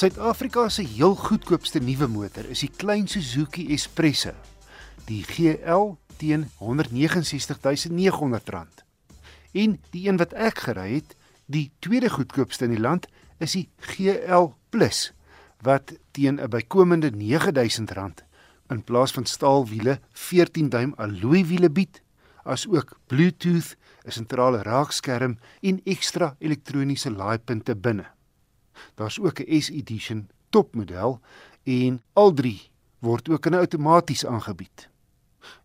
Suid-Afrika se heel goedkoopste nuwe motor is die klein Suzuki Espresso, die GL teen R169900. En die een wat ek gery het, die tweede goedkoopste in die land, is die GL Plus wat teen 'n bykomende R9000 in plaas van staalwiele 14 duim alloy wiele bied, asook Bluetooth, 'n sentrale raakskerm en ekstra elektroniese laaipunte binne. Daar's ook 'n S-edition topmodel en al drie word ook in outomaties aangebied.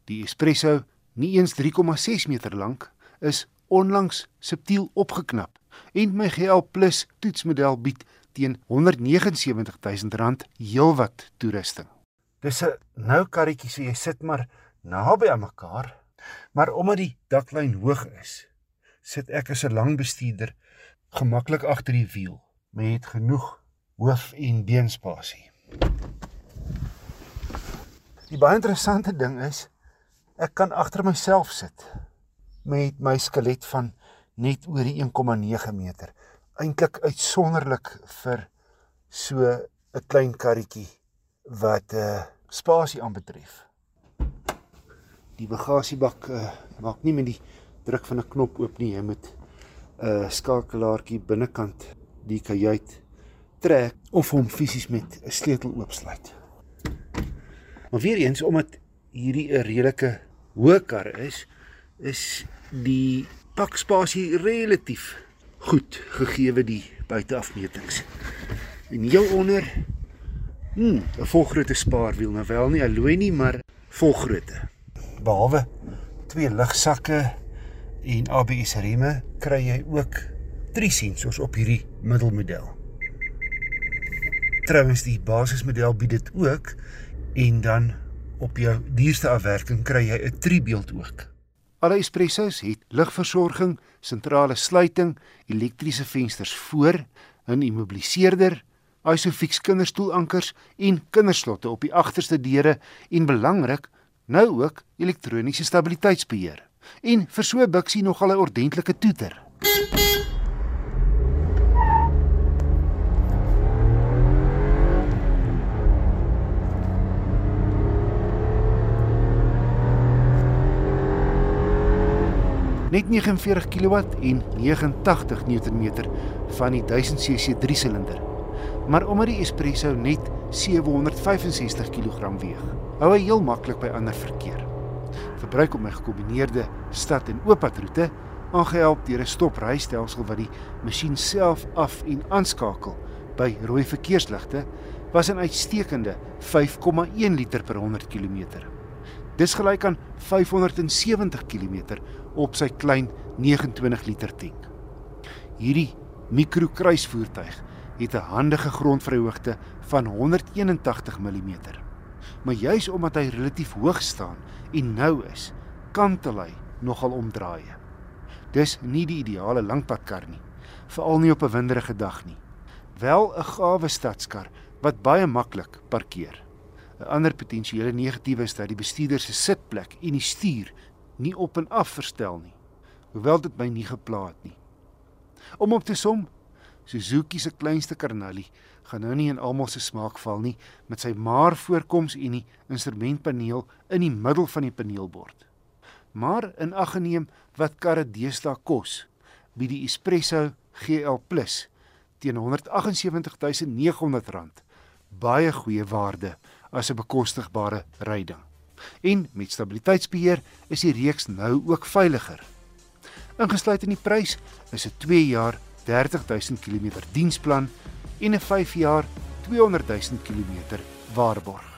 Die Espresso, nie eens 3,6 meter lank, is onlangs subtiel opgeknap en my GL Plus toetsmodel bied teen R179000 heelwat toerusting. Dis 'n nou karretjie so jy sit maar naby aan mekaar, maar omdat die daklyn hoog is, sit ek as 'n lang bestuurder gemaklik agter die wiel met genoeg hoof en beenspasie. Die baie interessante ding is ek kan agter myself sit met my skelet van net oor die 1,9 meter. Eintlik uitsonderlik vir so 'n klein karretjie wat 'n uh, spasie aanbetref. Die bagasiebak uh, maak nie met die druk van 'n knop oop nie, jy moet 'n uh, skakelaartjie binnekant die kajuit trek of hom fisies met 'n sleutel oopsluit. Maar weer eens omdat hierdie 'n redelike hoë kar is, is die pakspasie relatief goed gegee die buiteafmetings. En heel onder hm, 'n volgrootte spaarwiel, nou wel nie alloy nie, maar volgrootte. Behalwe twee lugsakke en ABS remme, kry jy ook drie sensors op hierdie middelmodel. Trouwens die basismodel bied dit ook en dan op jou duurste afwerking kry jy 'n tribeeld ook. Alle espressos het ligversorging, sentrale sluiting, elektriese vensters voor, 'n immobiliseerder, Isofix kinderstoelankers en kinderslotte op die agterste deure en belangrik, nou ook elektroniese stabiliteitsbeheer. En vir so 'n biksie nogal 'n ordentlike toeter. Net 49 kW en 89 Nm van die 1000cc 3-silinder. Maar omdat die Espresso net 765 kg weeg, hou hy heel maklik by ander verkeer. Verbruik op my gekombineerde stad en ooppadroete, aangehelp deur 'n stoprystelsel wat die masjien self af en aanskakel by rooi verkeersligte, was 'n uitstekende 5,1 liter per 100 km. Dis gelyk aan 570 km op sy klein 29 liter tank. Hierdie mikrokruisvoertuig het 'n handige grondvryhoogte van 181 mm. Maar juis omdat hy relatief hoog staan en nou is, kantel hy nogal omdraaie. Dis nie die ideale langpadkar nie, veral nie op 'n winderige dag nie. Wel 'n gawe stadskar wat baie maklik parkeer. 'n Ander potensiële negatiewe is dat die bestuurder se sitplek en die stuur nie op en af verstel nie. Hoewel dit my nie gepla het nie. Om op te som, Suzuki se kleinste karnalie gaan nou nie in almal se smaak val nie met sy maar voorkoms en die instrumentpaneel in die middel van die paneelbord. Maar in ag geneem wat karre deesdae kos, bied die Espresso GL Plus teen R178900 baie goeie waarde as 'n bekostigbare ryding. En met stabiliteitsbeheer is die reeks nou ook veiliger. Ingesluit in die prys is 'n 2 jaar 30000 km diensplan en 'n 5 jaar 200 000 km waarborg.